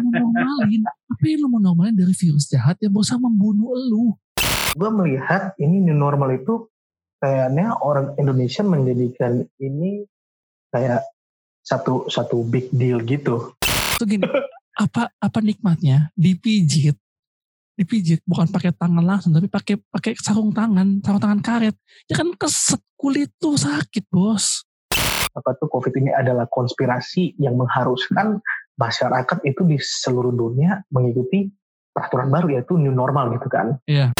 mau normalin? Apa yang lu mau normalin dari virus jahat yang berusaha membunuh lu? Gue melihat ini new normal itu kayaknya orang Indonesia menjadikan ini kayak satu satu big deal gitu. Tuh gini, apa apa nikmatnya dipijit dipijit bukan pakai tangan langsung tapi pakai pakai sarung tangan sarung tangan karet ya kan keset kulit tuh sakit bos apa tuh COVID ini adalah konspirasi yang mengharuskan masyarakat itu di seluruh dunia mengikuti peraturan baru yaitu new normal gitu kan. Iya.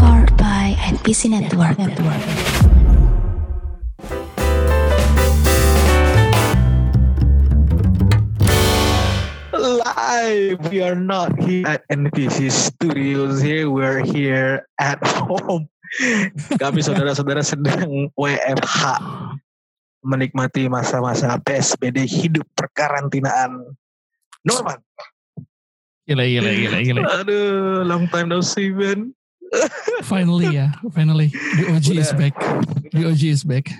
Powered by NPC Network. Network. Live, we are not here at NPC Studios here, we're here at home. Kami saudara-saudara sedang WFH menikmati masa-masa PSBD hidup perkarantinaan normal. Gila, gila, gila, gila. Aduh, long time no see, man. finally ya, finally. The OG is back. The OG is back.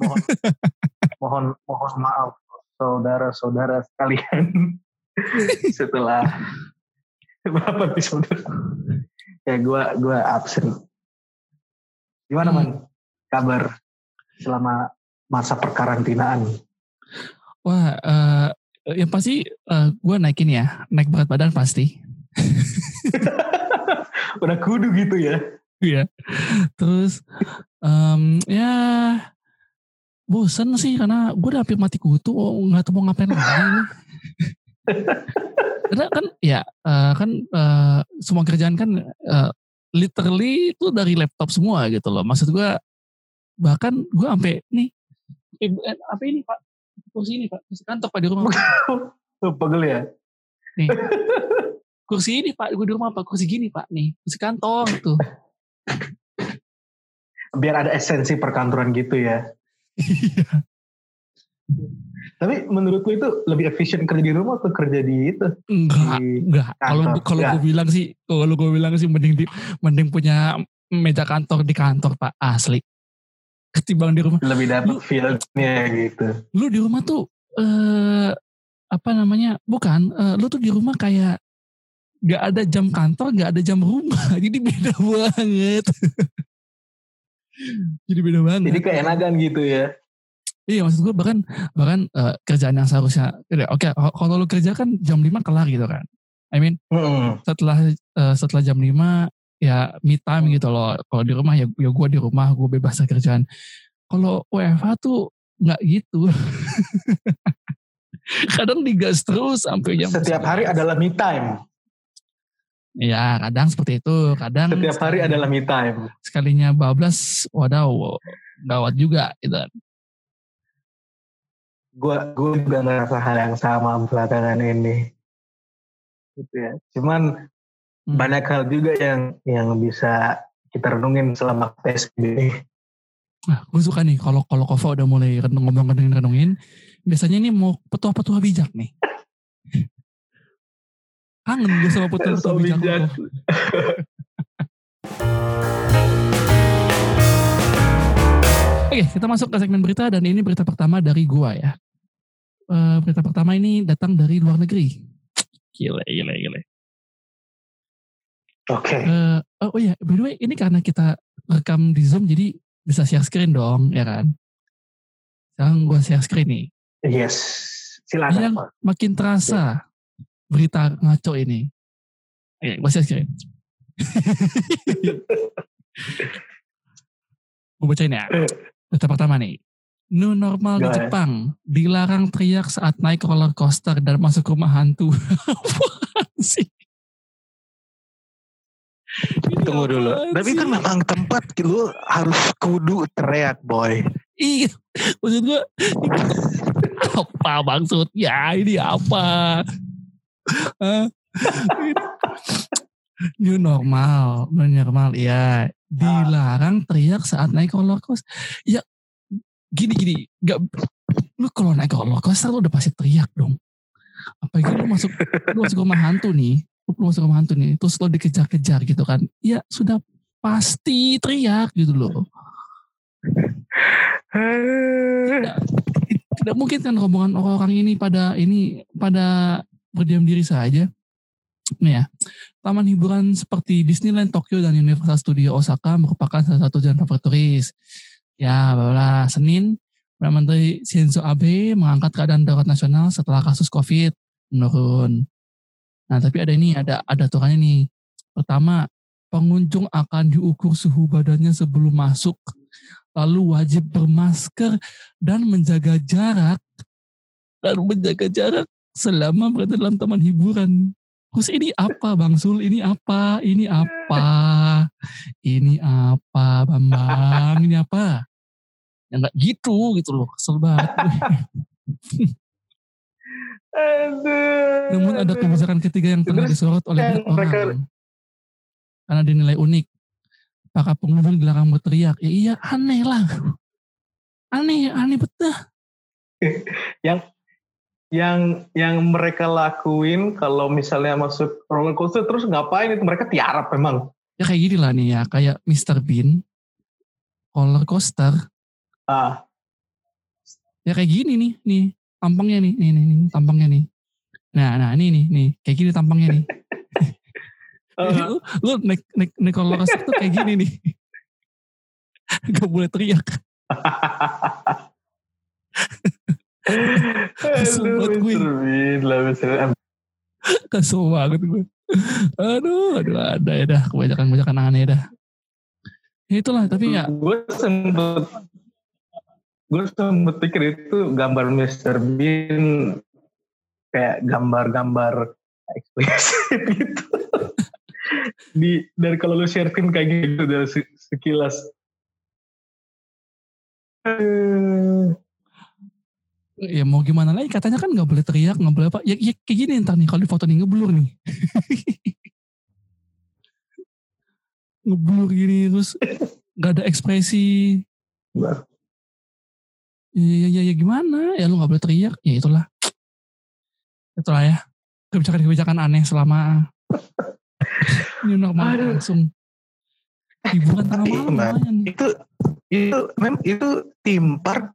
mohon, mohon, mohon maaf saudara-saudara sekalian. Setelah berapa episode? ya gue gue absen. Gimana hmm. man? Kabar selama masa perkarantinaan? Wah, uh, yang pasti uh, gue naikin ya, naik berat badan pasti. Udah kudu gitu ya? Iya. Terus um, ya bosen sih karena gue udah hampir mati kutu, oh, nggak tahu mau ngapain lagi. karena kan ya uh, kan uh, semua kerjaan kan uh, literally itu dari laptop semua gitu loh. Maksud gue bahkan gue sampai nih eh, eh, apa ini pak? Kursi ini pak. Kursi kantor pak di rumah. Pegel ya? Nih. Kursi ini pak gue di rumah pak. Kursi gini pak nih. Kursi kantor tuh. Biar ada esensi perkantoran gitu ya. Iya. tapi menurut lu itu lebih efisien kerja di rumah atau kerja di itu? Enggak, di enggak. Kalau kalau gue bilang sih, kalau gue bilang sih mending di, mending punya meja kantor di kantor pak. Asli ketimbang di rumah. Lebih dapat feelnya gitu. Lu di rumah tuh eh apa namanya? Bukan, uh, lu tuh di rumah kayak gak ada jam kantor, gak ada jam rumah. Jadi beda banget. Jadi beda banget. Jadi keenakan gitu ya. Iya maksud gue bahkan bahkan uh, kerjaan yang seharusnya oke okay, kalau lu kerja kan jam 5 kelar gitu kan. I mean mm -hmm. setelah uh, setelah jam 5 ya me time hmm. gitu loh. Kalau di rumah ya, ya gue di rumah, gue bebas kerjaan. Kalau WFH tuh nggak gitu. kadang digas terus sampai jam. Setiap hari adalah me time. Ya kadang seperti itu, kadang. Setiap hari adalah me time. Sekalinya bablas, wadaw, gawat juga gitu. Gue gue juga ngerasa hal yang sama belakangan ini. Gitu ya. Cuman hmm. banyak hal juga yang yang bisa kita renungin selama PSBB. Nah, gue suka nih kalau kalau Kova udah mulai ngomong renungin renungin, biasanya nih mau petua-petua bijak nih. Kangen gue sama petua-petua bijak. bijak. Oke, kita masuk ke segmen berita dan ini berita pertama dari gua ya. Uh, berita pertama ini datang dari luar negeri. Gile, gile, gile. Oke. Okay. Uh, eh, oh, oh iya, by the way, ini karena kita rekam di Zoom jadi bisa share screen dong, ya kan? Sekarang gue share screen nih. Yes, silakan. Yang makin terasa yeah. berita ngaco ini. Oke, gue share screen. gue bacain ya. Berita pertama nih. New normal di Jepang dilarang teriak saat naik roller coaster dan masuk rumah hantu. Apaan sih? Tunggu dulu. Tapi kan memang tempat lu harus kudu teriak boy. Iya. Maksud gue. apa maksudnya? Ini apa? New normal. New normal. Ya. Dilarang teriak saat naik roller coaster. Ya. Gini-gini. Gak, lu kalau naik roller coaster lu udah pasti teriak dong. Apalagi lu masuk, lu masuk rumah hantu nih lu masuk rumah hantu nih, terus lo dikejar-kejar gitu kan, ya sudah pasti teriak gitu loh. Tidak, tidak mungkin kan rombongan orang-orang ini pada ini pada berdiam diri saja. Nih ya, taman hiburan seperti Disneyland Tokyo dan Universal Studio Osaka merupakan salah satu jalan favorit turis. Ya, bla Senin, Perdana Menteri Shinzo Abe mengangkat keadaan darurat nasional setelah kasus COVID menurun. Nah, tapi ada ini, ada ada aturannya nih. Pertama, pengunjung akan diukur suhu badannya sebelum masuk, lalu wajib bermasker dan menjaga jarak dan menjaga jarak selama berada dalam taman hiburan. Terus ini apa Bang Sul? Ini apa? Ini apa? Ini apa Bambang? Ini apa? Ya nggak gitu gitu loh. Kesel banget. Aduh. Namun ada kebijakan ketiga yang tengah disorot oleh banyak orang. mereka- Karena dinilai unik. Para pengunjung dilarang berteriak. Ya iya aneh lah. Aneh, aneh betul. yang yang yang mereka lakuin kalau misalnya masuk roller coaster terus ngapain itu mereka tiarap memang Ya kayak gini lah nih ya. Kayak Mr. Bean. Roller coaster. ah Ya kayak gini nih. Nih. Tampangnya nih. Nih, nih, nih. Tampangnya nih. Nah, nah ini nih. nih. Kayak gini tampangnya nih. eh, lu, lu naik, naik, naik roller tuh kayak gini nih. Gak boleh teriak. Kesel banget gue. Kesel banget gue. Aduh, aduh ada ya dah. Kebanyakan-kebanyakan aneh dah. Ya itulah, tapi ya gue sempet gue sempet pikir itu gambar Mr. Bean kayak gambar-gambar ekspresif gitu. Di dari kalau lu share screen kayak gitu dari se- sekilas. Ya mau gimana lagi? Katanya kan nggak boleh teriak nggak boleh apa. Ya, ya kayak gini ntar nih kalau di foto nih ngeblur nih. Ngeblur gini terus nggak ada ekspresi. Bah. ya, ya, ya, ya gimana? Ya lu nggak boleh teriak. Ya itulah itulah ya kebijakan-kebijakan aneh selama ini normal Aduh. langsung hiburan malam itu itu mem itu theme park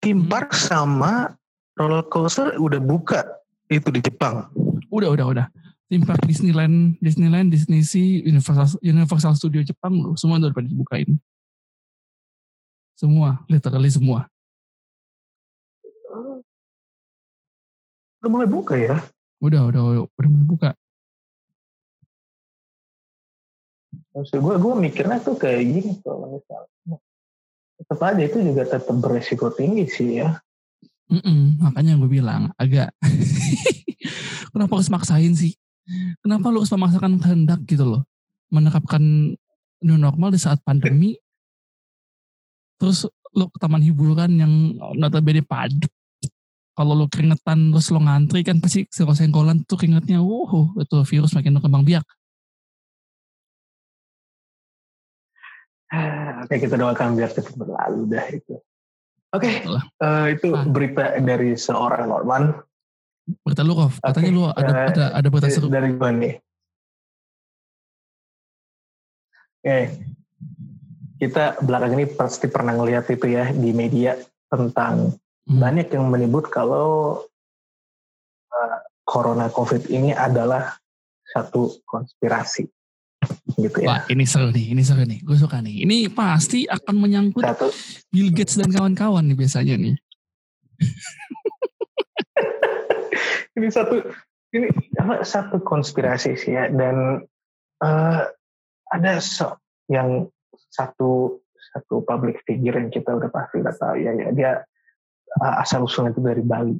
theme Hmm. park sama roller coaster udah buka itu di Jepang udah udah udah Theme park Disneyland, Disneyland, Disney Sea, Universal, Universal Studio Jepang, loh, semua udah pada dibukain. Semua, literally semua. Udah mulai buka ya Udah, udah, udah, udah mulai buka. maksud gue gue mikirnya tuh kayak gini kalau misalnya tetap aja itu juga tetap beresiko tinggi sih ya Mm-mm, makanya gue bilang agak kenapa harus maksain sih? Kenapa lu harus memaksakan kehendak gitu loh? Menerapkan new normal di saat pandemi. Terus lu ke taman hiburan yang notabene padat. Kalau lu keringetan terus lu ngantri kan pasti senggol-senggolan tuh keringetnya. Wow, itu virus makin berkembang biak. oke kita doakan biar cepat berlalu dah itu oke Betul. eh, itu Ah. berita dari seorang Norman Berita lu Kof, katanya Oke, lu ada, eh, ada, ada berita seru. dari gue nih oke kita belakang ini pasti pernah ngeliat itu ya di media tentang Hmm. banyak yang menyebut kalau uh, corona covid ini adalah satu konspirasi gitu Wah ya ini seru nih, ini seru nih. Gue suka nih. Ini pasti akan menyangkut satu Bill Gates dan kawan-kawan nih biasanya nih. ini satu ini apa, satu konspirasi sih ya dan uh, ada so, yang satu satu public figure yang kita udah pasti udah tahu ya, ya dia asal usulnya itu dari Bali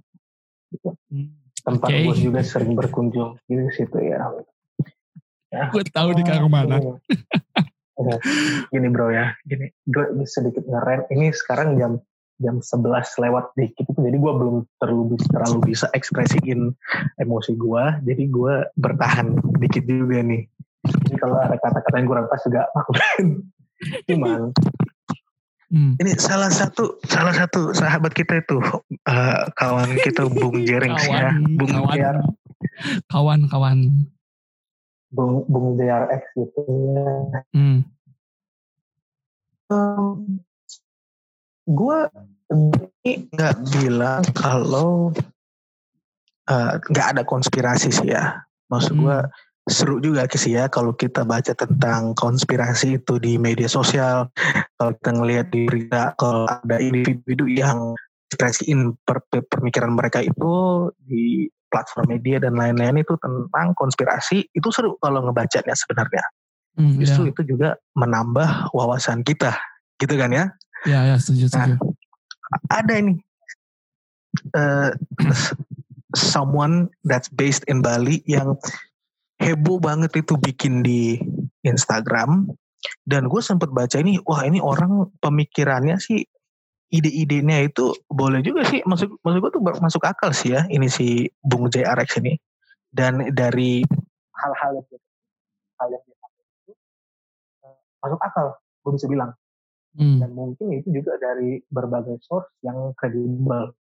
tempat Oke. gue juga sering berkunjung di situ ya. ya. Gue tahu di karo mana. Gini bro ya, gini gue sedikit ngerem. Ini sekarang jam jam 11 lewat dikit itu jadi gue belum terlalu bisa, terlalu bisa ekspresiin emosi gue jadi gue bertahan dikit juga nih jadi kalau ada kata-kata yang kurang pas juga maklum cuman Hmm. ini salah satu salah satu sahabat kita itu eh, kawan kita Bung Jerings ya Bung kawan, Jer kawan, kawan. Bung Bung DRX gitu ya Hmm. gue nggak bilang kalau eh, nggak ada konspirasi sih ya. Maksud Hmm. gue seru juga sih ya kalau kita baca tentang konspirasi itu di media sosial. Kalau kita ngelihat di berita kalau ada individu yang ekspresiin per- per- pemikiran mereka itu di platform media dan lain-lain itu tentang konspirasi itu seru kalau ngebacanya sebenarnya. Hmm, Justru itu juga menambah wawasan kita, gitu kan ya? ya, ya, setuju, setuju. ada ini eh, someone that's based in Bali yang heboh banget itu bikin di Instagram dan gue sempet baca ini wah ini orang pemikirannya sih ide-idenya itu boleh juga sih. Maksud maksud gue tuh masuk akal sih ya ini si Bung JRX ini. Dan dari hal-hal yang dia- hal yang dia itu eh, masuk akal gue bisa bilang. Hmm, dan mungkin itu juga dari berbagai source yang kredibel.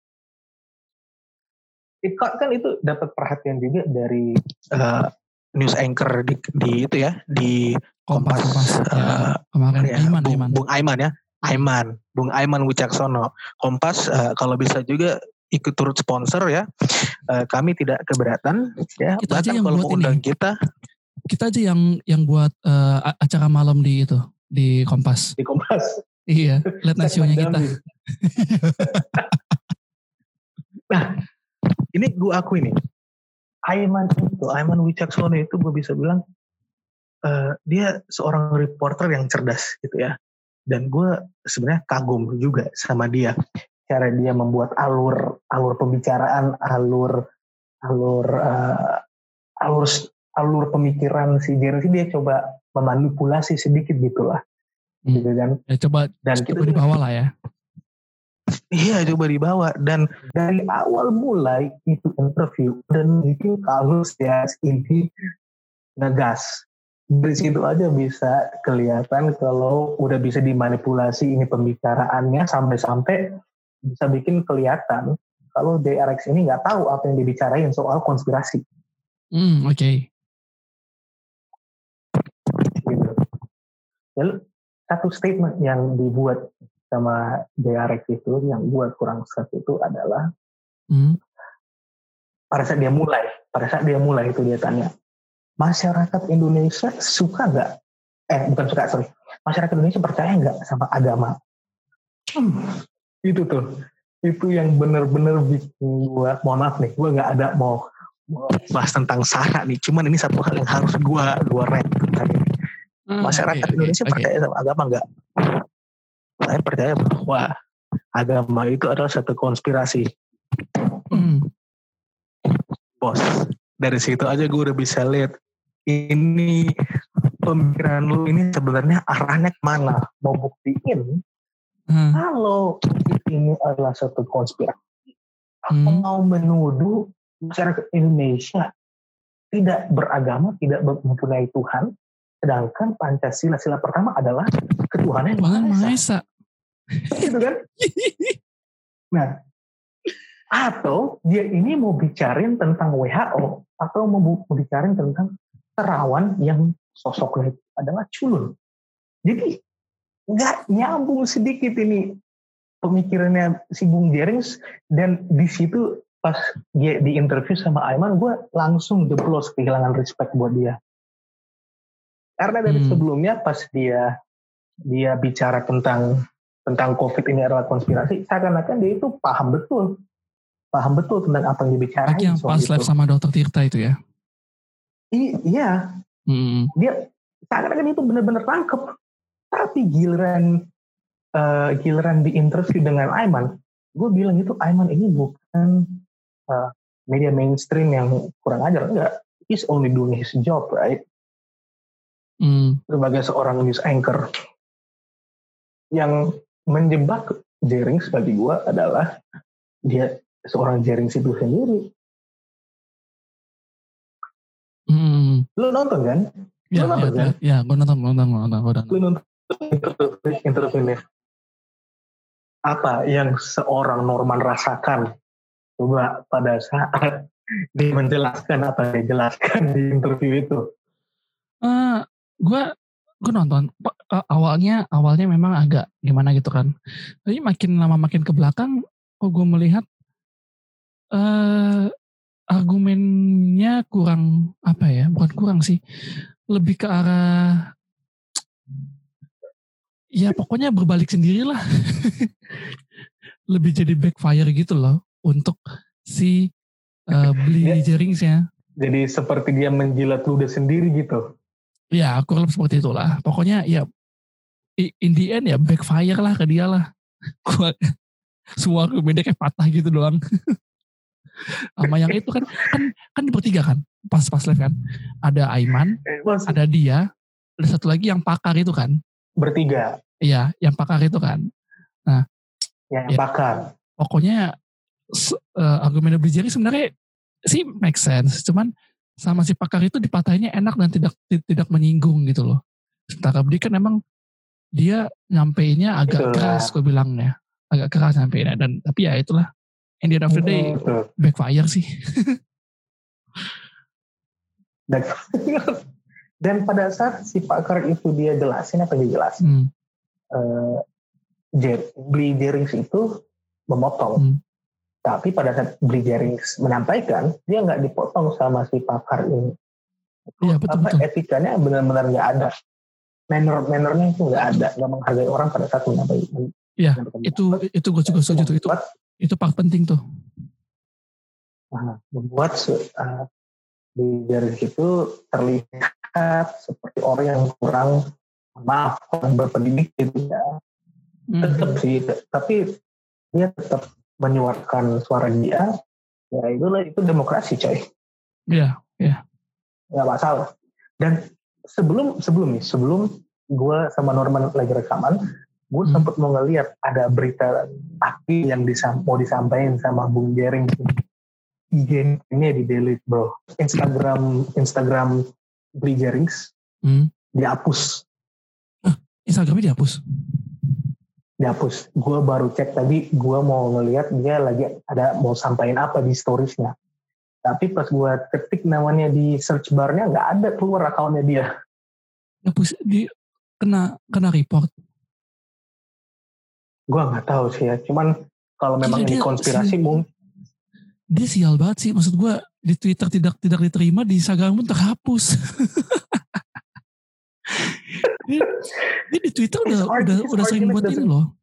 It- kan itu dapat perhatian juga dari eh, news anchor di, di itu ya di Kompas, Kompas, Kompas. Ya, eh, kemarin ya, Aiman, Bung, Aiman. Bung Aiman ya, Aiman, Bung Aiman Wicaksono. Kompas eh, kalau bisa juga ikut turut sponsor ya. Eh, kami tidak keberatan ya. Kita aja yang kalau buat mau undang ini. kita Kita aja yang yang buat a- acara malam di itu di Kompas. di Kompas. Iya, lihat nasionya kita. Nah, ini gue akui nih. Aiman itu, Aiman Wicaksono itu gue bisa bilang eh, dia seorang reporter yang cerdas gitu ya. Dan gue sebenarnya kagum juga sama dia. Cara dia membuat alur alur pembicaraan, alur alur eh, alur alur pemikiran si Jerry dia coba memanipulasi sedikit gitulah. Hmm. Gitu kan. Ya, coba Dan kita coba di bawah lah ya. Iya coba dibawa dan dari awal mulai itu interview dan itu kalau ya ini ngegas dari situ aja bisa kelihatan kalau udah bisa dimanipulasi ini pembicaraannya sampai-sampai bisa bikin kelihatan kalau DRX ini nggak tahu apa yang dibicarain soal konspirasi Hmm, oke. gitu. Lalu satu statement yang dibuat sama DRX itu yang buat kurang serak itu adalah Hmm, pada saat dia mulai, pada saat dia mulai itu dia tanya, masyarakat Indonesia suka nggak? Eh bukan suka sorry, masyarakat Indonesia percaya nggak sama agama? Hmm, itu tuh, itu yang bener-bener bikin gua, mohon maaf nih, gua nggak ada mau, mau bahas tentang Sarah nih, cuman ini satu hal yang harus tentang ini. Hmm, Masyarakat oke, Indonesia oke. percaya sama agama nggak? Saya percaya bahwa agama itu adalah satu konspirasi Hmm, bos dari situ aja gue udah bisa lihat ini pemikiran lu ini sebenarnya arahnya ke mana? Mau buktiin? Hmm, kalau ini adalah satu konspirasi. Atau Hmm. mau menuduh masyarakat Indonesia tidak beragama tidak mempunyai Tuhan sedangkan Pancasila sila pertama adalah ketuhanan yang Maha Esa. Gitu kan? Nah atau dia ini mau bicarain tentang WHO atau mau bicarain tentang terawan yang sosoknya itu adalah culun. Jadi nggak nyambung sedikit ini pemikirannya si Bung Jerings dan di situ pas dia di interview sama Aiman gue langsung jeblos kehilangan respect buat dia. Karena dari Hmm. sebelumnya pas dia dia bicara tentang tentang COVID ini adalah konspirasi, seakan-akan dia itu paham betul, paham betul tentang apa yang dibicarain. Lagi yang pas itu. live sama Dokter Tirta itu ya. Iya, Hmm, dia seakan-akan itu benar-benar tangkep. Tapi giliran eh, giliran di interview dengan Aiman, gue bilang itu Aiman ini bukan eh, media mainstream yang kurang ajar, enggak. He's only doing his job, right? hmm, Sebagai seorang news anchor yang menjebak Jerings bagi gue adalah dia seorang Jerings itu sendiri. Lu nonton kan? Ya, Lu nonton ya, kan? ya, gue nonton, gue nonton, gue nonton, gue nonton. Lu nonton interviewnya. Apa yang seorang Norman rasakan? Coba pada saat dia menjelaskan apa yang dia jelaskan di interview itu. Eh, gue gue nonton eh, awalnya awalnya memang agak gimana gitu kan tapi makin lama makin ke belakang kok gue melihat eh argumennya kurang apa ya bukan kurang sih. Lebih ke arah ya pokoknya berbalik sendirilah lebih jadi backfire gitu loh untuk si uh, beli jeringsnya Jadi seperti dia menjilat ludah sendiri gitu. ya kurang lebih seperti itulah pokoknya ya in the end ya backfire lah ke dia lah. Semua argumennya kayak patah gitu doang sama yang itu kan kan kan di bertiga kan pas pas live kan. Ada Aiman Eh, Mas, ada dia ada satu lagi yang pakar itu kan. Bertiga. Iya yang pakar itu kan. Yang Ya. bakar. pokoknya eh, argumen beli jari sebenarnya sih make sense cuman sama si pakar itu dipatahinnya enak dan tidak ti- tidak menyinggung gitu loh. Sementara beli kan emang dia nyampeinnya agak Itulah. keras gue bilangnya. Agak keras nyampeinnya dan tapi ya itulah end of the day Betul. backfire sih Dan, dan pada saat si pakar itu dia jelasin apa dia jelasin, hmm. eh, Jer- beli Jerings itu memotong. Hmm. Tapi pada saat beli Jerings menyampaikan, dia nggak dipotong sama si pakar ini. Iya, betul, apa betul. etikanya benar-benar nggak ada. Manner mannernya itu nggak ada, nggak menghargai orang pada saat menyampaikan. Iya, itu itu gue juga setuju itu itu part penting tuh. Nah, membuat eh, di Jerings itu terlihat seperti orang yang kurang maaf kurang berpendidik gitu ya. Hmm. tetap sih tapi dia tetap menyuarakan suara dia. Ya itulah itu demokrasi coy. Iya, nggak masalah. Dan sebelum sebelum nih sebelum gue sama Norman lagi rekaman gue Hmm. sempet mau ngeliat ada berita api yang disam, mau disampaikan sama Bung Jering IG ini di delete bro Instagram Instagram Bli Jerings Hmm. dihapus Instagramnya dihapus dihapus. Gue baru cek tadi, gue mau ngeliat dia lagi ada mau sampaikan apa di storiesnya. Tapi pas gue ketik namanya di search barnya nggak ada keluar akunnya dia. dihapus di kena kena report Gue nggak tahu sih ya. Cuman kalau memang Iya, ini konspirasi mungkin dia sial banget sih. Maksud gue di Twitter tidak tidak diterima di Instagram pun terhapus. Dia, dia di Twitter udah art- udah udah sering buat ini loh.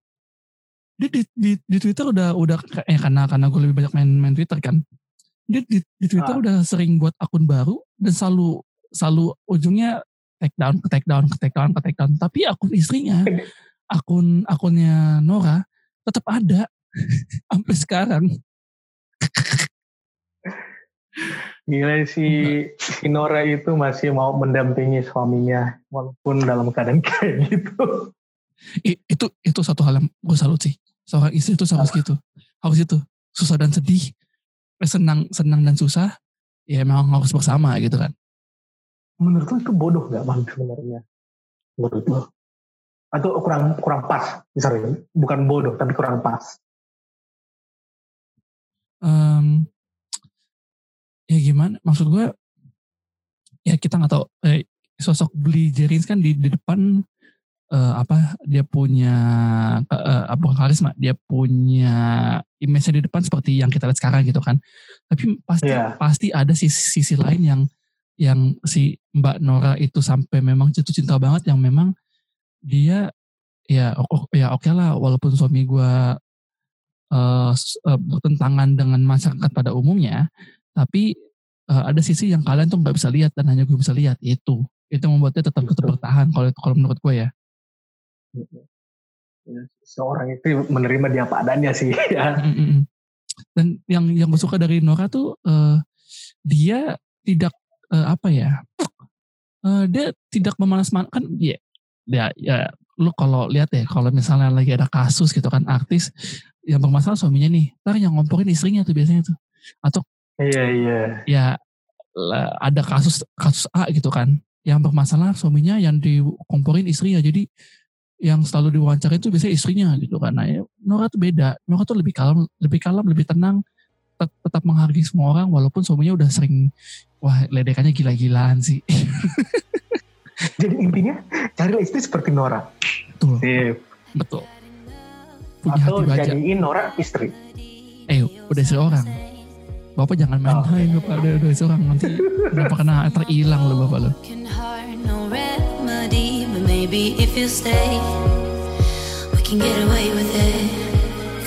Dia di, di, di Twitter udah udah eh karena karena gue lebih banyak main main Twitter kan. Dia di, di Twitter Ah. udah sering buat akun baru dan selalu selalu ujungnya take down ke take down ke take down ke take down. Tapi akun istrinya akun akunnya Nora tetap ada. Sampai sekarang. Gila si, si Nora itu masih mau mendampingi suaminya walaupun dalam keadaan kayak gitu. I- itu itu satu hal yang gue salut sih. Seorang istri itu harus gitu harus itu. Susah dan sedih. Senang senang dan susah. Ya memang harus bersama gitu kan. Menurut lu itu bodoh nggak bang sebenarnya? Menurut lu? Atau kurang kurang pas? Sorry, bukan bodoh tapi kurang pas. Em, ya gimana maksud gue ya kita nggak tahu eh, sosok beli Jerins kan di, di depan eh, apa dia punya eh, apa karisma dia punya image di depan seperti yang kita lihat sekarang gitu kan tapi pasti Iya. pasti ada sisi, sisi lain yang yang si Mbak Nora itu sampai memang jatuh cinta banget yang memang dia ya ya oke lah walaupun suami gua eh, s- eh, bertentangan dengan masyarakat pada umumnya tapi eh, ada sisi yang kalian tuh nggak bisa lihat dan hanya gue bisa lihat itu itu membuatnya tetap tetap bertahan kalau kalau menurut gue ya Seorang itu menerima dia apa adanya sih ya. Mm, mm, mm. dan yang yang gue suka dari Nora tuh eh, dia tidak eh, apa ya eh, dia tidak memanas kan ya ya ya lu kalau lihat ya kalau misalnya lagi ada kasus gitu kan artis yang bermasalah suaminya nih ntar yang ngomporin istrinya tuh biasanya tuh. Atau Iya iya. ya ada kasus kasus A gitu kan yang bermasalah suaminya yang dikomporin istrinya. Jadi yang selalu diwawancara itu biasanya istrinya gitu kan. Nah ya, Nora tuh beda. Nora tuh lebih kalem lebih kalem lebih tenang tet- tetap menghargai semua orang walaupun suaminya udah sering wah ledekannya gila-gilaan sih Jadi intinya carilah istri seperti Nora. betul Sip. betul punya Atau jadiin Nora istri. eh udah istri orang Bapak jangan main Oh. main Bapak ada ada seorang nanti kenapa kena terhilang lo Bapak lo. Broken heart, no remedy, but maybe if you stay, we can get away with it.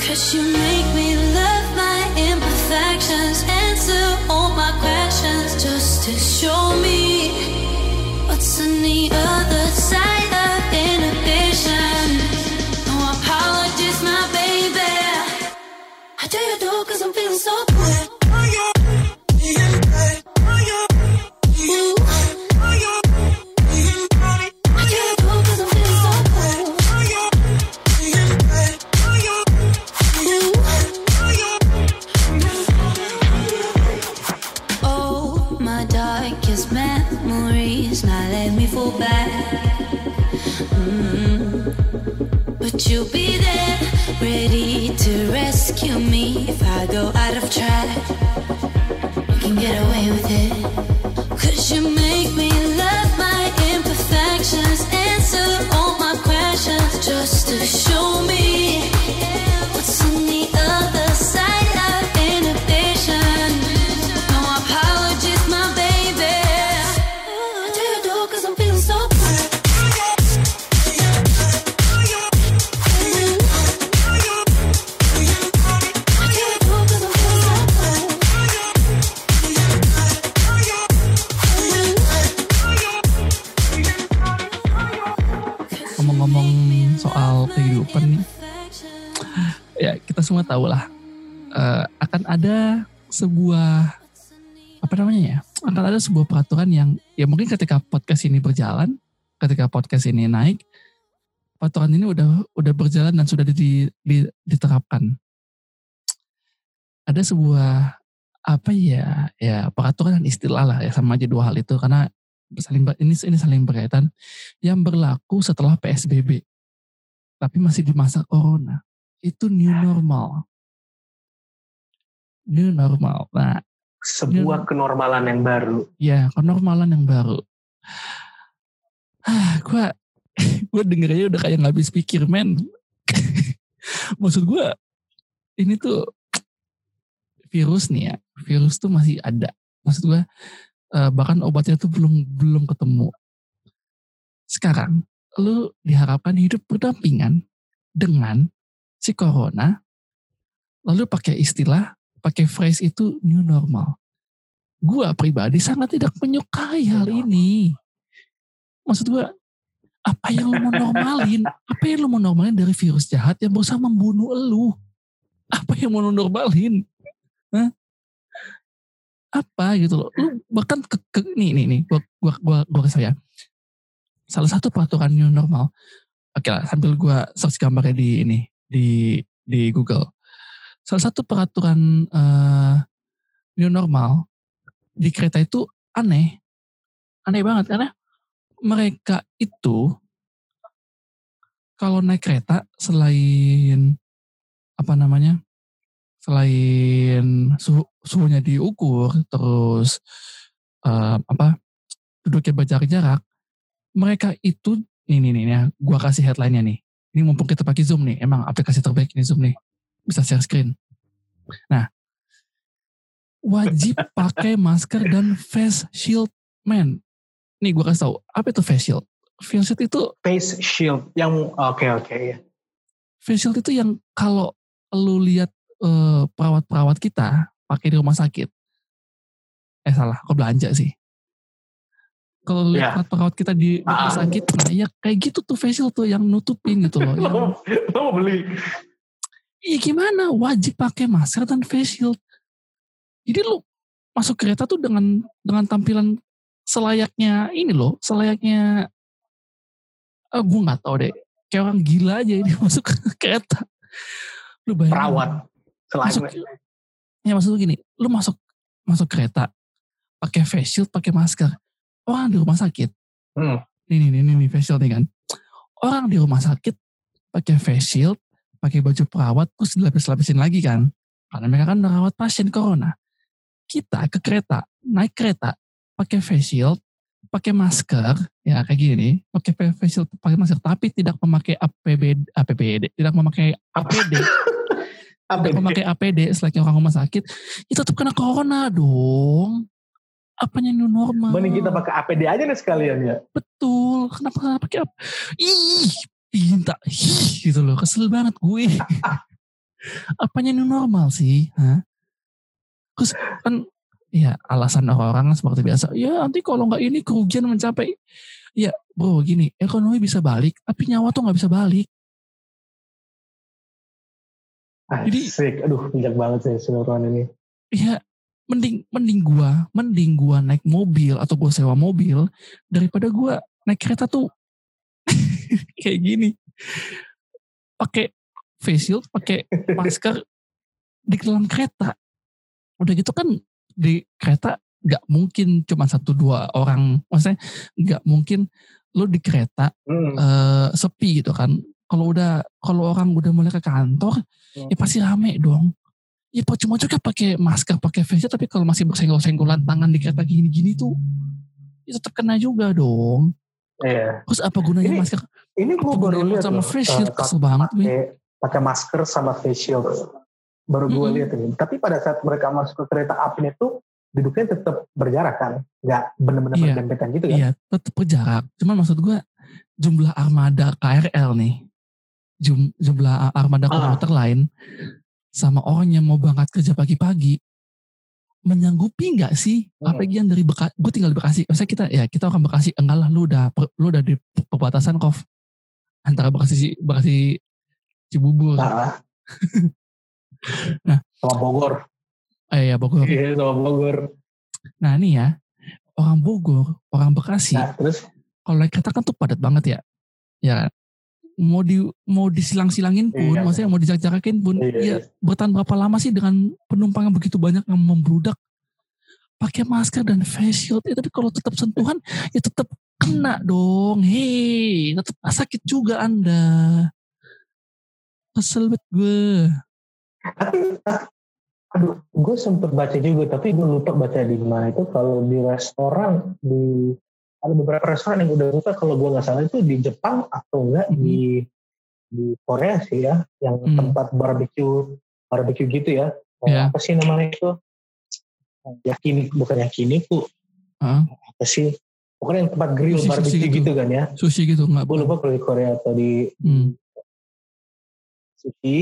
Cause you make me love my imperfections, answer all my questions, just to show me do you do cause I'm feeling so good. Kehidupan. Ya kita semua tahu lah eh, akan ada sebuah apa namanya ya akan ada sebuah peraturan yang ya mungkin ketika podcast ini berjalan ketika podcast ini naik peraturan ini udah udah berjalan dan sudah di- di- diterapkan. Ada sebuah apa ya ya peraturan dan istilah lah ya sama aja dua hal itu. Karena saling ini ini saling berkaitan. Yang berlaku setelah PSBB tapi masih di masa corona. Itu new normal. New normal nah Sebuah kenormalan yang baru. ya kenormalan yang baru. Ah gue gue dengernya udah kayak nggak habis pikir men. Maksud gue ini tuh virus nih ya. Virus tuh masih ada. Maksud gue eh, bahkan obatnya tuh belum belum ketemu. Sekarang lu diharapkan hidup berdampingan dengan si corona lalu pakai istilah pakai phrase itu new normal. Gua pribadi sangat tidak menyukai hal ini. Maksud gua apa yang lu mau normalin? Apa yang lu mau normalin dari virus jahat yang berusaha membunuh lu? Apa yang mau lu normalin? Hah? apa gitu loh. Lu bahkan ke, ke nih nih nih gua gua gua gua salah satu peraturan new normal. Oke lah sambil gua search gambarnya di ini di di Google. Salah satu peraturan eh, new normal di kereta itu aneh. Aneh banget karena mereka itu kalau naik kereta selain apa namanya selain suhu, suhunya diukur terus eh, apa duduknya berjarak jarak mereka itu ini nih ya gua kasih headline-nya nih ini mumpung kita pakai zoom nih emang aplikasi terbaik ini zoom nih bisa share screen nah wajib pakai masker dan face shield men nih gua kasih tahu apa itu face shield face shield itu Face shield yang oke oke ya. face shield itu yang kalau lu lihat eh, perawat-perawat kita pakai di rumah sakit. Eh salah, kok belanja sih. Kalau lihat perawat kita di rumah Ah. sakit, nah ya kayak gitu tuh face shield tuh yang nutupin gitu loh. Yang, Lo, mau beli? iya gimana? Wajib pakai masker dan face shield. Jadi lu masuk kereta tuh dengan dengan tampilan selayaknya ini loh, selayaknya ah gue nggak tahu deh, kayak orang gila aja ini masuk ke kereta. Lu bayangin Perawat. masuk ya maksud gini lu masuk masuk kereta pakai face shield pakai masker orang di rumah sakit. Hmm. ini nih ini nih face shield nih kan. Orang di rumah sakit pakai face shield pakai baju perawat terus dilapis-lapisin lagi kan. Karena mereka kan merawat pasien corona. Kita ke kereta naik kereta pakai face shield pakai masker ya kayak gini. Nih pakai face shield pakai masker tapi tidak memakai APBD APBD tidak memakai APD udah memakai APD selain orang rumah sakit, ya tetap kena corona dong. Apanya new normal? Mending kita pakai APD aja nih sekalian ya. Betul. Kenapa pakai apa? Ih, pinta. Ih, gitu loh. Kesel banget gue. Apanya new normal sih? Hah? Terus kan ya alasan orang-orang seperti biasa. Ya nanti kalau nggak ini kerugian mencapai. Ya bro gini, ekonomi bisa balik, tapi nyawa tuh nggak bisa balik. Jadi- Asik. Aduh, bijak banget sih seluruhan ini. Ya mending mending gua, mending gua naik mobil atau gua sewa mobil daripada gua naik kereta tuh kayak gini. Pakai face shield, pakai masker di dalam kereta. Udah gitu kan di kereta nggak mungkin cuma satu dua orang, maksudnya nggak mungkin lo di kereta Hmm. eh, sepi gitu kan. Kalau udah kalau orang udah mulai ke kantor, ya pasti rame dong. Ya cuma juga pakai masker, pakai face tapi kalau masih bersenggol-senggolan tangan di kereta gini-gini tuh, ya tetap kena juga dong. Iya. Terus apa gunanya Ini masker? Ini gue baru lihat sama face eh, shield? Kesel banget pakai pakai masker sama face shield. Baru gue Mm-mm. lihat ini. Tapi pada saat mereka masuk ke kereta api itu duduknya tetap berjarak kan, nggak benar-benar Iya. berdempetan gitu kan? Iya, tetap berjarak. Cuman maksud gue jumlah armada KRL nih, jum, jumlah armada Ah. komuter lain sama orang yang mau berangkat kerja pagi-pagi menyanggupi nggak sih? Hmm. Apalagi yang dari Bekasi, gue tinggal di Bekasi. Maksudnya kita ya kita orang Bekasi, enggak lah lu udah lu udah di perbatasan kov antara Bekasi Bekasi Cibubur, Nah. Nah. sama Bogor. eh ya Bogor. Iya, sama Bogor. Nah ini ya orang Bogor, orang Bekasi, Nah, terus kalau naik kereta kan tuh padat banget ya. Ya kan? Mau di mau disilang-silangin pun, Iya. maksudnya mau dijarak-jarakin pun, Iya, ya bertahan berapa lama sih dengan penumpang yang begitu banyak yang membludak? Pakai masker dan face shield ya tapi kalau tetap sentuhan ya tetap kena dong. Hei tetap sakit juga anda. Kesel banget gue. Aduh gue sempet baca juga tapi gue lupa baca di mana itu. Kalau di restoran di ada beberapa restoran yang udah buka kalau gue nggak salah itu di Jepang atau enggak Mhm. di di Korea sih ya yang Hmm. tempat barbecue barbecue gitu ya Eh, Ya. apa sih namanya itu yakini bukan yakiniku Hah? apa sih pokoknya yang tempat grill Sushi- sushi barbecue gitu. gitu kan ya sushi gitu nggak gue lupa kalau di Korea atau di Hmm. sushi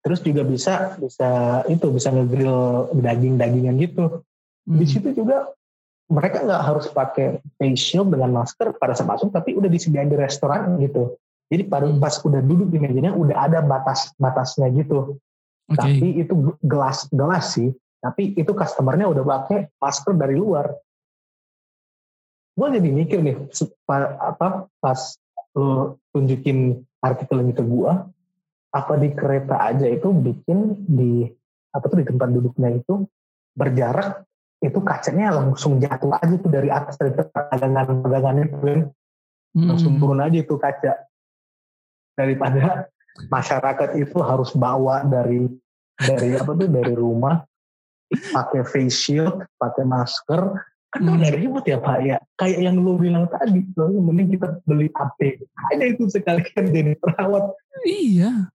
terus juga bisa bisa itu bisa ngegrill daging-dagingan gitu di Hmm. situ juga mereka nggak harus pakai face shield dengan masker pada saat masuk tapi udah disediain di restoran gitu. Jadi pada pas udah duduk di mejanya udah ada batas batasnya gitu. Oke. Tapi itu gelas gelas sih. Tapi itu customernya udah pakai masker dari luar. Gue jadi mikir nih apa pas lo tunjukin artikel ini ke gue apa di kereta aja itu bikin di apa tuh di tempat duduknya itu berjarak itu kacanya langsung jatuh aja tuh dari atas dari pegangan-pegangan itu kan langsung Hmm. turun aja itu kaca. Daripada masyarakat itu harus bawa dari dari apa tuh dari rumah pakai face shield pakai masker. Kan Hmm. udah ribet ya pak ya? Kayak yang lu bilang tadi loh mending kita beli AP aja itu sekalian jadi perawat. Iya.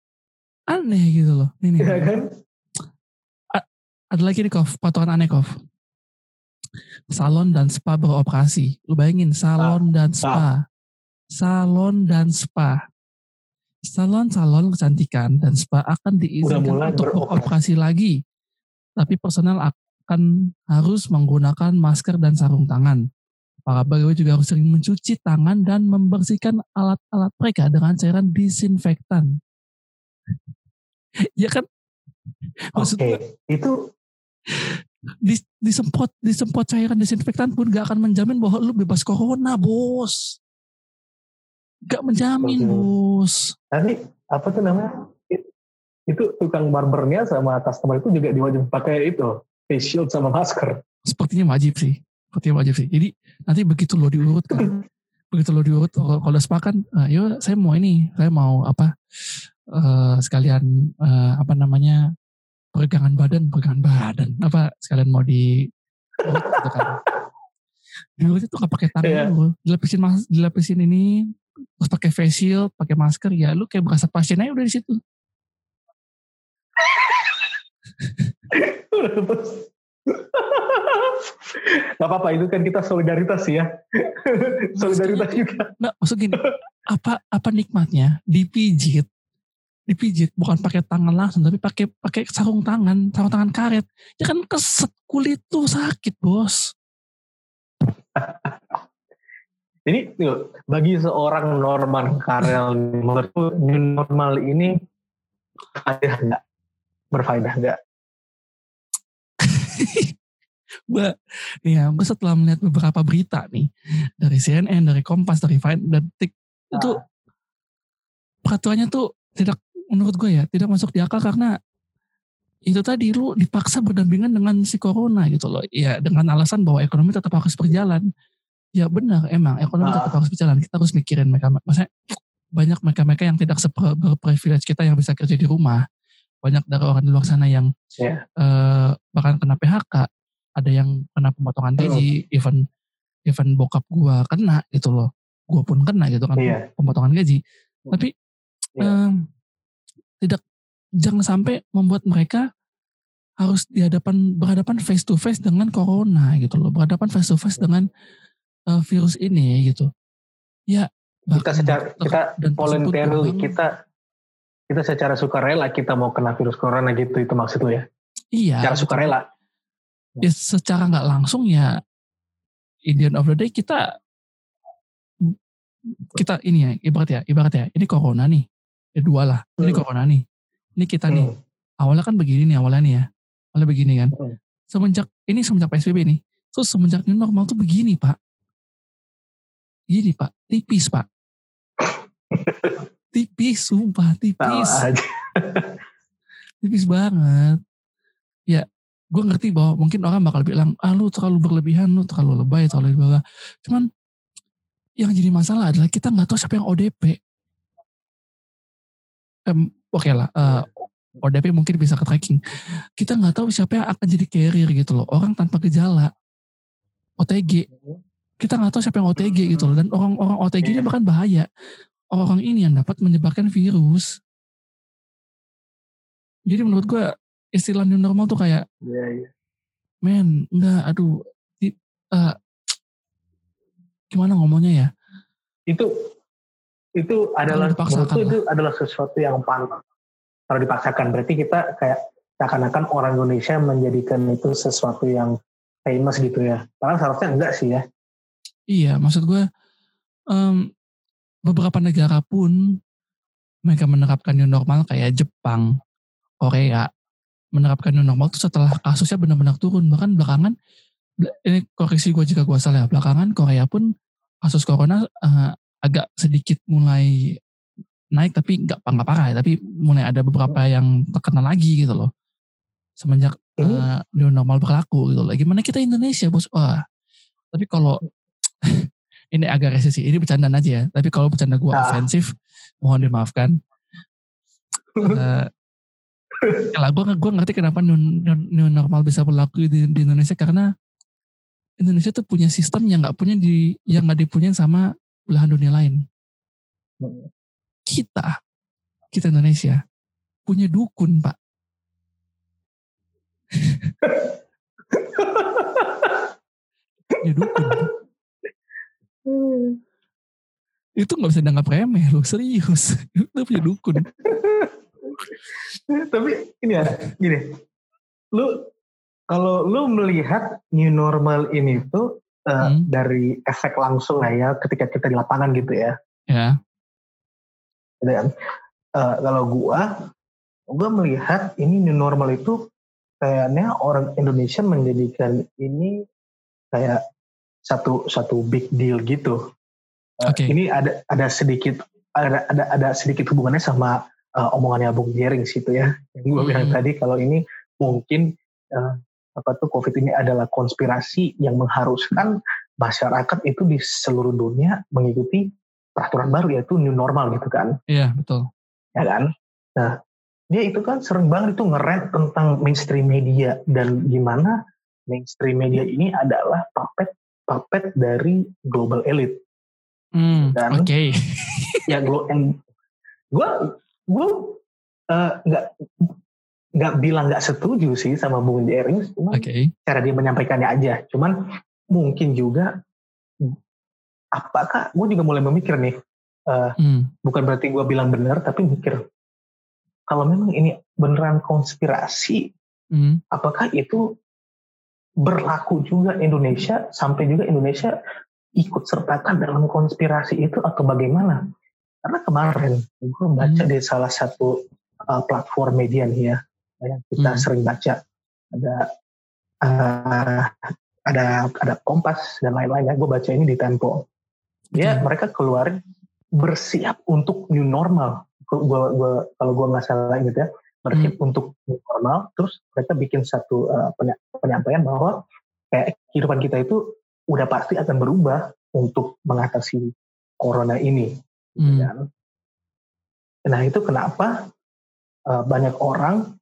Aneh gitu loh ini. Ya kan? Ada lagi nih Kov, patokan aneh Kov. Salon dan spa beroperasi. Lu bayangin salon dan spa. Salon dan spa. Salon-salon kecantikan dan spa akan diizinkan untuk beroperasi. beroperasi lagi. Tapi personel akan harus menggunakan masker dan sarung tangan. Para pegawai juga harus sering mencuci tangan dan membersihkan alat-alat mereka dengan cairan disinfektan. ya kan? Maksud oke gue, itu dis, disemprot disemprot cairan disinfektan pun gak akan menjamin bahwa lu bebas corona bos. Gak menjamin Oke. bos. Nanti apa tuh namanya? It- itu tukang barbernya sama customer itu juga diwajib pakai itu face shield sama masker. Sepertinya wajib sih. Sepertinya wajib sih. Jadi nanti begitu lo diurut kan begitu lo diurut kalau spa kan eh, yo saya mau ini saya mau apa eh, sekalian eh, apa namanya peregangan badan peregangan badan apa sekalian mau di urut gitu kan diurut itu nggak pakai tangan Iya. dulu dilapisin mas dilapisin ini terus pakai face shield pakai masker ya lu kayak berasa pasien aja udah di situ. Gak apa-apa itu kan kita solidaritas ya. solidaritas juga. Nggak, maksud gini, apa apa nikmatnya dipijit, dipijit bukan pakai tangan langsung tapi pakai pakai sarung tangan, sarung tangan karet. Ya kan keset kulit tuh sakit bos. Ini bagi seorang Norman Karel menurutku new normal ini berfaedah nggak? Berfaedah nggak? nih ya, gue setelah melihat beberapa berita nih dari CNN, dari Kompas, dari Vine, dan Tik itu peraturannya tuh tidak menurut gue ya tidak masuk di akal karena itu tadi lu dipaksa berdampingan dengan si corona gitu loh. Ya dengan alasan bahwa ekonomi tetap harus berjalan. Ya benar emang ekonomi Ah. tetap harus berjalan. Kita harus mikirin mereka. Maksudnya banyak mereka-mereka yang tidak seberprivilege kita yang bisa kerja di rumah. Banyak dari orang di luar sana yang Iya. eh, bahkan kena PHK ada yang kena pemotongan gaji even even bokap gua kena gitu loh. Gua pun kena gitu kan Iya. pemotongan gaji. Tapi Iya. em, tidak jangan sampai membuat mereka harus dihadapan berhadapan face to face dengan corona gitu loh. Berhadapan face to face dengan eh, virus ini gitu. Ya Kita secara kita bilang, kita kita secara sukarela kita mau kena virus corona gitu itu maksud lu ya? iya Secara sukarela. ya secara nggak langsung ya in the end of the day kita kita ini ya ibarat ya ibarat ya ini corona nih ya dua lah. Ini Hmm. corona nih. Ini kita nih. Hmm. awalnya kan begini nih awalnya nih ya. Awalnya begini kan. Hmm. semenjak ini semenjak psbb nih. Terus semenjak new normal tuh begini pak. Gini pak. Tipis pak. Tipis sumpah tipis. Tipis banget. Ya, gue ngerti bahwa mungkin orang bakal bilang, ah lu terlalu berlebihan, lu terlalu lebay, terlalu bla Cuman yang jadi masalah adalah kita nggak tahu siapa yang ODP. Em, Oke lah, eh, ODP mungkin bisa ke tracking. Kita nggak tahu siapa yang akan jadi carrier gitu loh. Orang tanpa gejala, OTG. Kita nggak tahu siapa yang OTG gitu loh. Dan orang-orang OTG ini Iya. bahkan bahaya. Orang ini yang dapat menyebarkan virus. Jadi menurut gue istilah new normal tuh kayak Iya, iya. men enggak aduh di, eh, gimana ngomongnya ya Itu itu adalah menurutku itu adalah sesuatu yang pantas. Kalau dipaksakan berarti kita kayak seakan-akan orang Indonesia menjadikan itu sesuatu yang famous gitu ya. Padahal seharusnya enggak sih ya. iya maksud gue em, beberapa negara pun mereka menerapkan new normal kayak Jepang Korea menerapkan new normal itu setelah kasusnya benar-benar turun bahkan belakangan bel- ini koreksi gue jika gue salah ya belakangan Korea pun kasus corona eh, agak sedikit mulai naik tapi nggak nggak parah ya. Tapi mulai ada beberapa yang terkena lagi gitu loh. Semenjak Ini eh, new normal berlaku gitu loh. Gimana kita Indonesia bos? Wah tapi kalau ini agak resesi. Ini bercandaan aja ya. Tapi kalau bercanda gue Ah. ofensif mohon dimaafkan. Ya lah gue gue ngerti kenapa new, normal bisa berlaku di, di Indonesia. Karena Indonesia tuh punya sistem yang nggak punya di yang nggak dipunyai sama belahan dunia lain. Kita kita Indonesia punya dukun pak. punya dukun. Pak. Itu nggak bisa dianggap remeh loh serius. Itu punya dukun. Tapi ini ya, gini. Lu kalau lu melihat new normal ini tuh eh, Hmm. dari efek langsung lah ya ketika kita di lapangan gitu ya. Ya, gitu kan. Eh, kalau gua gua melihat ini new normal itu kayaknya orang Indonesia menjadikan ini kayak satu satu big deal gitu. Eh, Oke. Ini ada ada sedikit ada ada ada sedikit hubungannya sama eh, omongannya Bung Jering situ ya. Yang gua bilang Hmm. tadi kalau ini mungkin eh, apa tuh COVID ini adalah konspirasi yang mengharuskan masyarakat itu di seluruh dunia mengikuti peraturan baru yaitu new normal gitu kan iya betul. ya kan? Nah, dia itu kan sering banget itu ngerent tentang mainstream media dan gimana mainstream media ini adalah puppet puppet dari global elite. Hmm, Dan- Oke. Ya, glo yang gue gue eh, nggak nggak bilang nggak setuju sih sama Bung Jerings, cuman Oke. cara dia menyampaikannya aja. Cuman mungkin juga apakah gue juga mulai memikir nih, eh, Hmm. bukan berarti gue bilang benar, tapi mikir kalau memang ini beneran konspirasi, Hmm. apakah itu berlaku juga Indonesia sampai juga Indonesia ikut sertakan dalam konspirasi itu atau bagaimana? Karena kemarin gue baca Hmm. di salah satu uh, platform media nih ya yang kita Hmm. sering baca ada uh, ada ada Kompas dan lain-lain ya. Gue baca ini di Tempo. Ya Oke. mereka keluar bersiap untuk new normal. Gua, gua, kalau gue nggak salah gitu ya bersiap untuk new normal. Terus mereka bikin satu uh, penya- penyampaian bahwa kayak kehidupan kita itu udah pasti akan berubah untuk mengatasi corona ini. Hmm. kan. Nah itu kenapa uh, banyak orang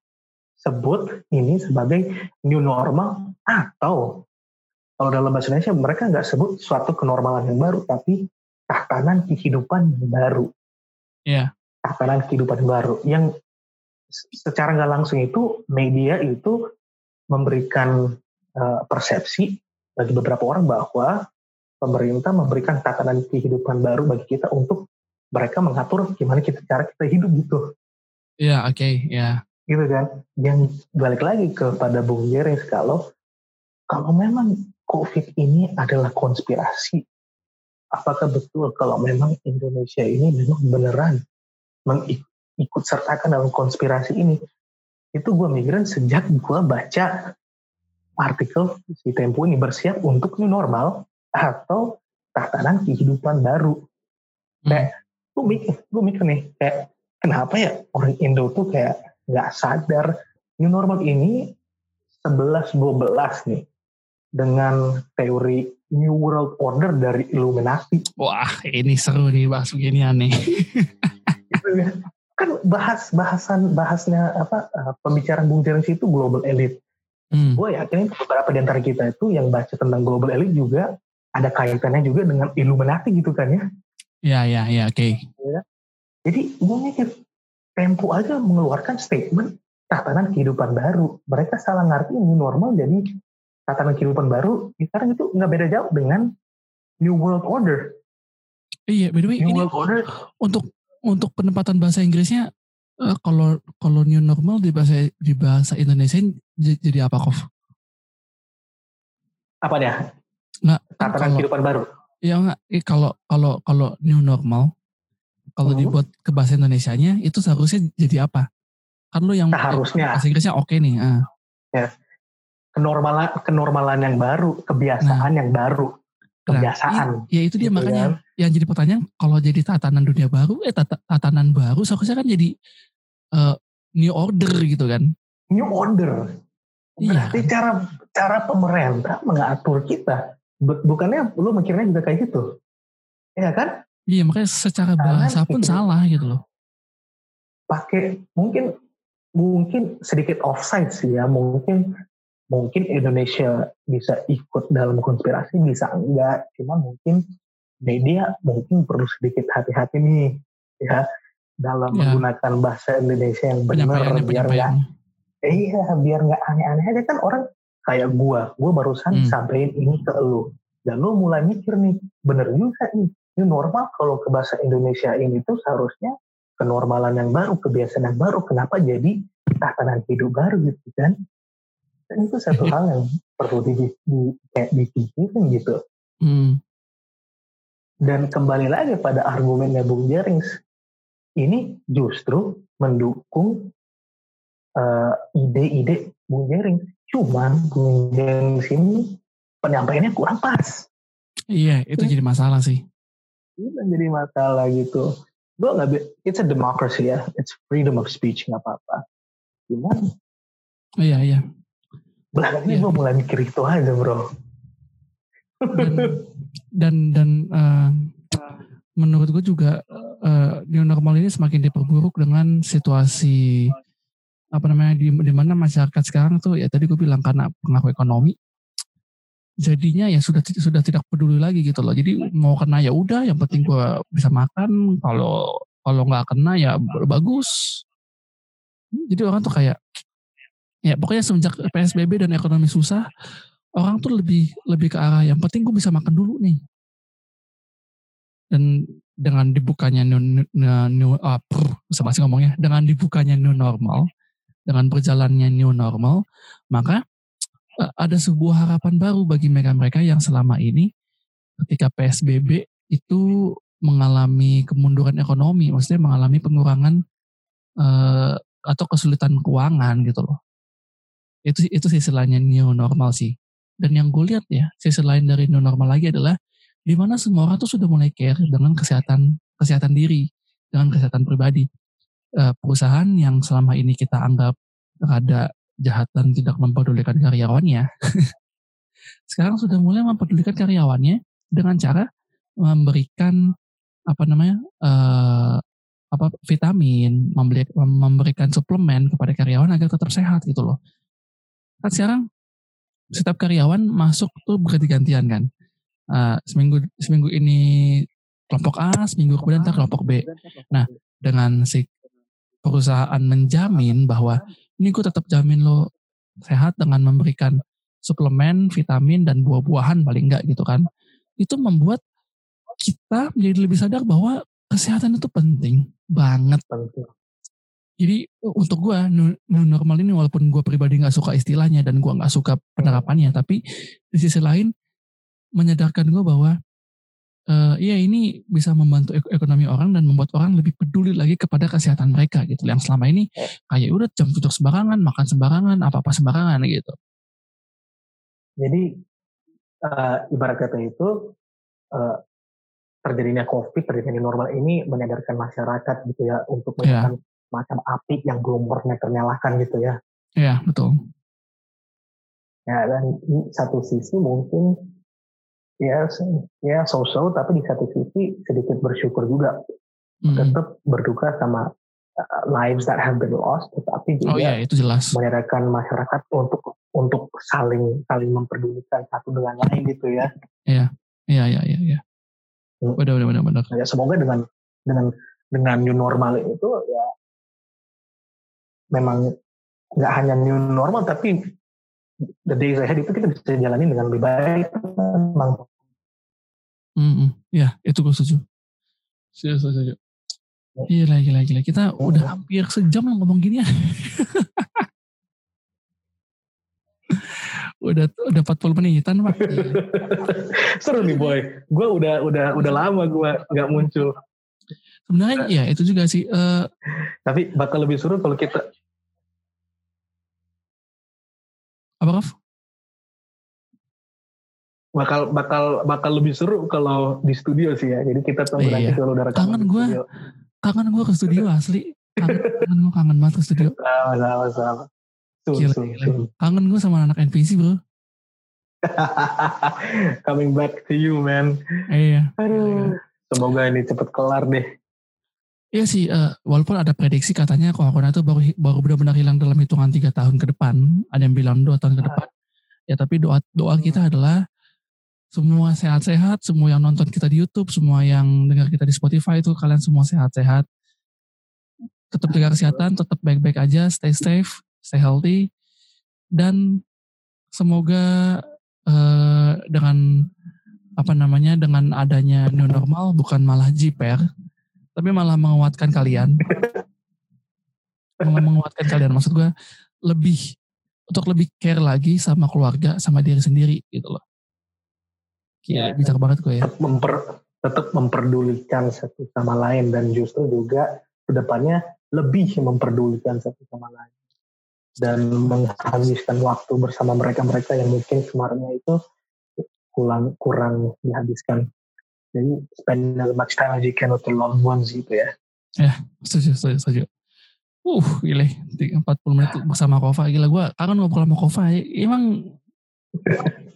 sebut ini sebagai new normal atau kalau dalam bahasa Indonesia mereka nggak sebut suatu kenormalan yang baru tapi tatanan kehidupan yang baru. Iya. Tatanan kehidupan baru yang se- secara nggak langsung itu media itu memberikan uh, persepsi bagi beberapa orang bahwa pemerintah memberikan tatanan kehidupan baru bagi kita untuk mereka mengatur gimana kita cara kita hidup gitu Iya, oke, ya. Gitu kan. Yang balik lagi kepada Bung Jerings kalau kalau memang COVID ini adalah konspirasi apakah betul kalau memang Indonesia ini memang beneran mengikut sertakan dalam konspirasi ini? Itu gue mikirin sejak gue baca artikel si Tempo ini bersiap untuk new normal atau tatanan kehidupan baru. Kayak gue mikir gue mikir nih kayak kenapa ya orang Indo tuh kayak nggak sadar new normal ini 11 12 nih dengan teori new world order dari Illuminati Wah, ini seru nih bahas begini aneh. gitu ya. kan bahas bahasan bahasnya apa uh, pembicaraan Bung Jerings itu global elite Hmm. gue yakin beberapa di antara kita itu yang baca tentang global elite juga ada kaitannya juga dengan Illuminati gitu kan ya Ya, ya, ya, oke. Jadi gue mikir Tempo aja mengeluarkan statement tatanan kehidupan baru. Mereka salah ngerti new normal jadi tatanan kehidupan baru. Sekarang itu nggak beda jauh dengan New World Order. Iya, by the way, New ini World Order untuk untuk penempatan bahasa Inggrisnya eh, kalau kalau new normal di bahasa di bahasa Indonesia jadi apa, Kof? apa dia? Nggak, kan Tatanan kalau kehidupan baru. ya enggak, kalau kalau kalau new normal kalau Hmm. dibuat ke bahasa Indonesianya itu seharusnya jadi apa? Kan lu yang Seharusnya bahasa Inggrisnya oke nih. ah. kenormalan kenormalan yang baru, kebiasaan yang baru, Nah, kebiasaan. i- ya itu dia Gitu makanya kan. yang jadi pertanyaan kalau jadi tatanan dunia baru eh tata- tatanan baru seharusnya kan jadi eh, new order gitu kan. New Order. Iya. Berarti cara cara pemerintah mengatur kita. Bu- Bukannya lu mikirnya juga kayak gitu? Iya kan? Iya makanya secara bahasa pun gitu. salah gitu loh. pakai mungkin mungkin sedikit offside sih ya mungkin mungkin Indonesia bisa ikut dalam konspirasi bisa enggak cuma mungkin media mungkin perlu sedikit hati-hati nih ya dalam Ya. menggunakan bahasa Indonesia yang benar Penyampaiannya biar nggak penyampaiannya. iya biar nggak aneh-aneh aja kan orang kayak gua gua barusan Hmm. sampein ini ke lu dan lu mulai mikir nih bener juga nih ini normal kalau ke bahasa Indonesia ini tuh seharusnya kenormalan yang baru kebiasaan yang baru kenapa jadi tatanan hidup baru gitu kan? Dan itu satu hal yang perlu di, di, kayak dipikirin gitu. Hmm. dan kembali lagi pada argumennya Bung Jerings ini justru mendukung eh, ide-ide Bung Jerings. Cuman Bung Jerings ini penyampaiannya kurang pas. Iya itu jadi masalah sih. Itu jadi masalah gitu gue nggak it's a democracy ya it's freedom of speech nggak apa-apa cuman Iya iya. belakangan ini Iya. gue mulai mikir itu aja bro Dan dan, dan eh, menurut gue juga eh, new normal ini semakin diperburuk dengan situasi apa namanya di, di mana masyarakat sekarang tuh ya tadi gue bilang karena pengaruh ekonomi jadinya ya sudah sudah tidak peduli lagi gitu loh. Jadi mau kena ya udah yang penting gue bisa makan. Kalau kalau nggak kena ya bagus. Jadi orang tuh kayak ya pokoknya semenjak PSBB dan ekonomi susah, orang tuh lebih lebih ke arah yang penting gue bisa makan dulu nih. Dan dengan dibukanya new, new, uh, prr, sama ngomongnya, dengan dibukanya new normal, dengan berjalannya new normal, maka ada sebuah harapan baru bagi mereka-mereka yang selama ini ketika PSBB itu mengalami kemunduran ekonomi, maksudnya mengalami pengurangan uh, atau kesulitan keuangan gitu loh. Itu itu sisi lainnya new normal sih. Dan yang gue lihat ya, sisi lain dari new normal lagi adalah di mana semua orang tuh sudah mulai care dengan kesehatan kesehatan diri, dengan kesehatan pribadi. Uh, perusahaan yang selama ini kita anggap rada jahat dan tidak mempedulikan karyawannya, sekarang sudah mulai mempedulikan karyawannya dengan cara memberikan apa namanya uh, apa vitamin, membeli, memberikan suplemen kepada karyawan agar tetap sehat gitu loh. Kan sekarang setiap karyawan masuk tuh berganti-gantian kan. Uh, seminggu seminggu ini kelompok A, seminggu kemudian ntar kelompok B. Nah, dengan si perusahaan menjamin bahwa ini gue tetap jamin lo sehat dengan memberikan suplemen, vitamin, dan buah-buahan paling enggak gitu kan. Itu membuat kita menjadi lebih sadar bahwa kesehatan itu penting banget. Penting. Jadi untuk gue new, normal ini walaupun gue pribadi nggak suka istilahnya dan gue nggak suka penerapannya, tapi di sisi lain menyadarkan gue bahwa uh, ya ini bisa membantu ek- ekonomi orang dan membuat orang lebih peduli lagi kepada kesehatan mereka gitu. Yang selama ini kayak udah jam duduk sembarangan, makan sembarangan, apa-apa sembarangan gitu. Jadi uh, ibarat kata itu uh, terjadinya COVID, terjadinya normal ini menyadarkan masyarakat gitu ya untuk Iya. menekan macam api yang belum pernah ternyalakan gitu ya. Iya betul. Ya dan di satu sisi mungkin ya ya so-so tapi di satu sisi sedikit bersyukur juga Mm. tetap berduka sama uh, lives that have been lost tetapi Oh juga iya itu jelas. menyadarkan masyarakat untuk untuk saling saling memperdulikan satu dengan lain gitu ya. Iya iya iya iya. Hmm. Benar benar benar benar. Ya semoga dengan dengan dengan new normal itu ya memang nggak hanya new normal tapi the days ahead itu kita bisa jalanin dengan lebih baik. Memang Mm-mm. Ya, itu gue setuju. Setuju, setuju, setuju. Gila, gila, gila. Kita udah hampir sejam lah ngomong gini ya. udah udah 40 menitan, Pak. seru nih boy. Gue udah udah udah lama gue nggak muncul. Sebenarnya ya itu juga sih. eh, Tapi bakal lebih seru kalau kita apa, Raf? Bakal bakal bakal lebih seru kalau di studio sih ya. Jadi kita tuh Iya. nanti kalau udah rekaman Kangen studio. Kangen gue ke studio asli. Kangen, kangen gue kangen banget ke studio. Sama sama Gila, gila. Kangen gue sama anak NPC, bro. Coming back to you man. Iya. Aduh. Semoga ini cepet kelar deh. Iya sih, eh, walaupun ada prediksi katanya corona itu baru baru benar-benar hilang dalam hitungan tiga tahun ke depan. Ada yang bilang dua tahun ke depan. Ya tapi doa doa kita adalah semua sehat-sehat, semua yang nonton kita di YouTube, semua yang dengar kita di Spotify itu kalian semua sehat-sehat. Tetap jaga kesehatan, tetap baik-baik aja, stay safe, stay healthy, dan semoga eh, dengan apa namanya dengan adanya new normal bukan malah jiper, tapi malah menguatkan kalian. malah menguatkan kalian. Maksud gue lebih untuk lebih care lagi sama keluarga, sama diri sendiri gitu loh. Gila, Ya. bijak banget gue ya. Tetap, memper, tetap memperdulikan satu sama lain dan justru juga ke depannya lebih memperdulikan satu sama lain dan menghabiskan waktu bersama mereka-mereka yang mungkin kemarinnya itu kurang kurang dihabiskan. Jadi spend as much time as you can with your loved ones gitu ya. Setuju, setuju, setuju. Uh, gila, 40 menit bersama Kova. Gila, gue kangen ngobrol sama Kova. Emang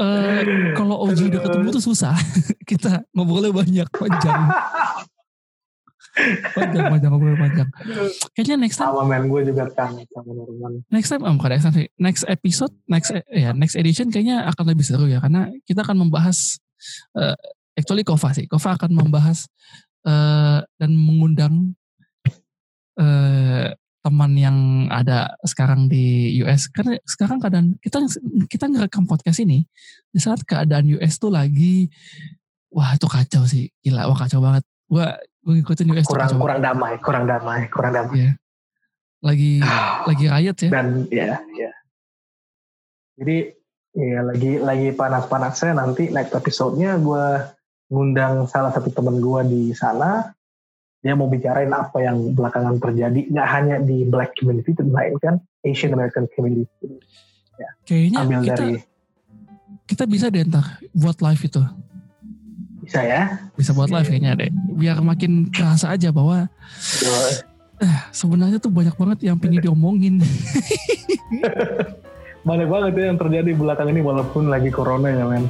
eh, kalau OG udah ketemu tuh susah. Kita ngobrolnya banyak, panjang. Panjang, panjang, ngobrol panjang. Kayaknya next time Sama men gue juga kangen sama Norman. next time, bukan next time sih. Next episode, next e- ya next edition kayaknya akan lebih seru ya karena kita akan membahas eh, actually Kova sih. Kova akan membahas eh, dan mengundang eh, teman yang ada sekarang di US karena sekarang keadaan kita kita ngerekam podcast ini di saat keadaan US tuh lagi wah itu kacau sih. Gila wah kacau banget. Gua gua ngikutin US kurang kurang damai kurang damai kurang damai. Banget. Iya. lagi lagi riot ya. Dan ya ya jadi ya lagi lagi panas panasnya nanti next episode-nya gue ngundang salah satu temen gue di sana dia mau bicarain apa yang belakangan terjadi nggak hanya di black community melainkan Asian American community. Kayaknya ambil kita dari kita bisa deh entar buat live itu. Bisa ya? Bisa buat live kayaknya deh biar makin kerasa aja bahwa sebenarnya tuh banyak banget yang pengen diomongin. Banyak banget ya yang terjadi belakangan ini walaupun lagi corona ya men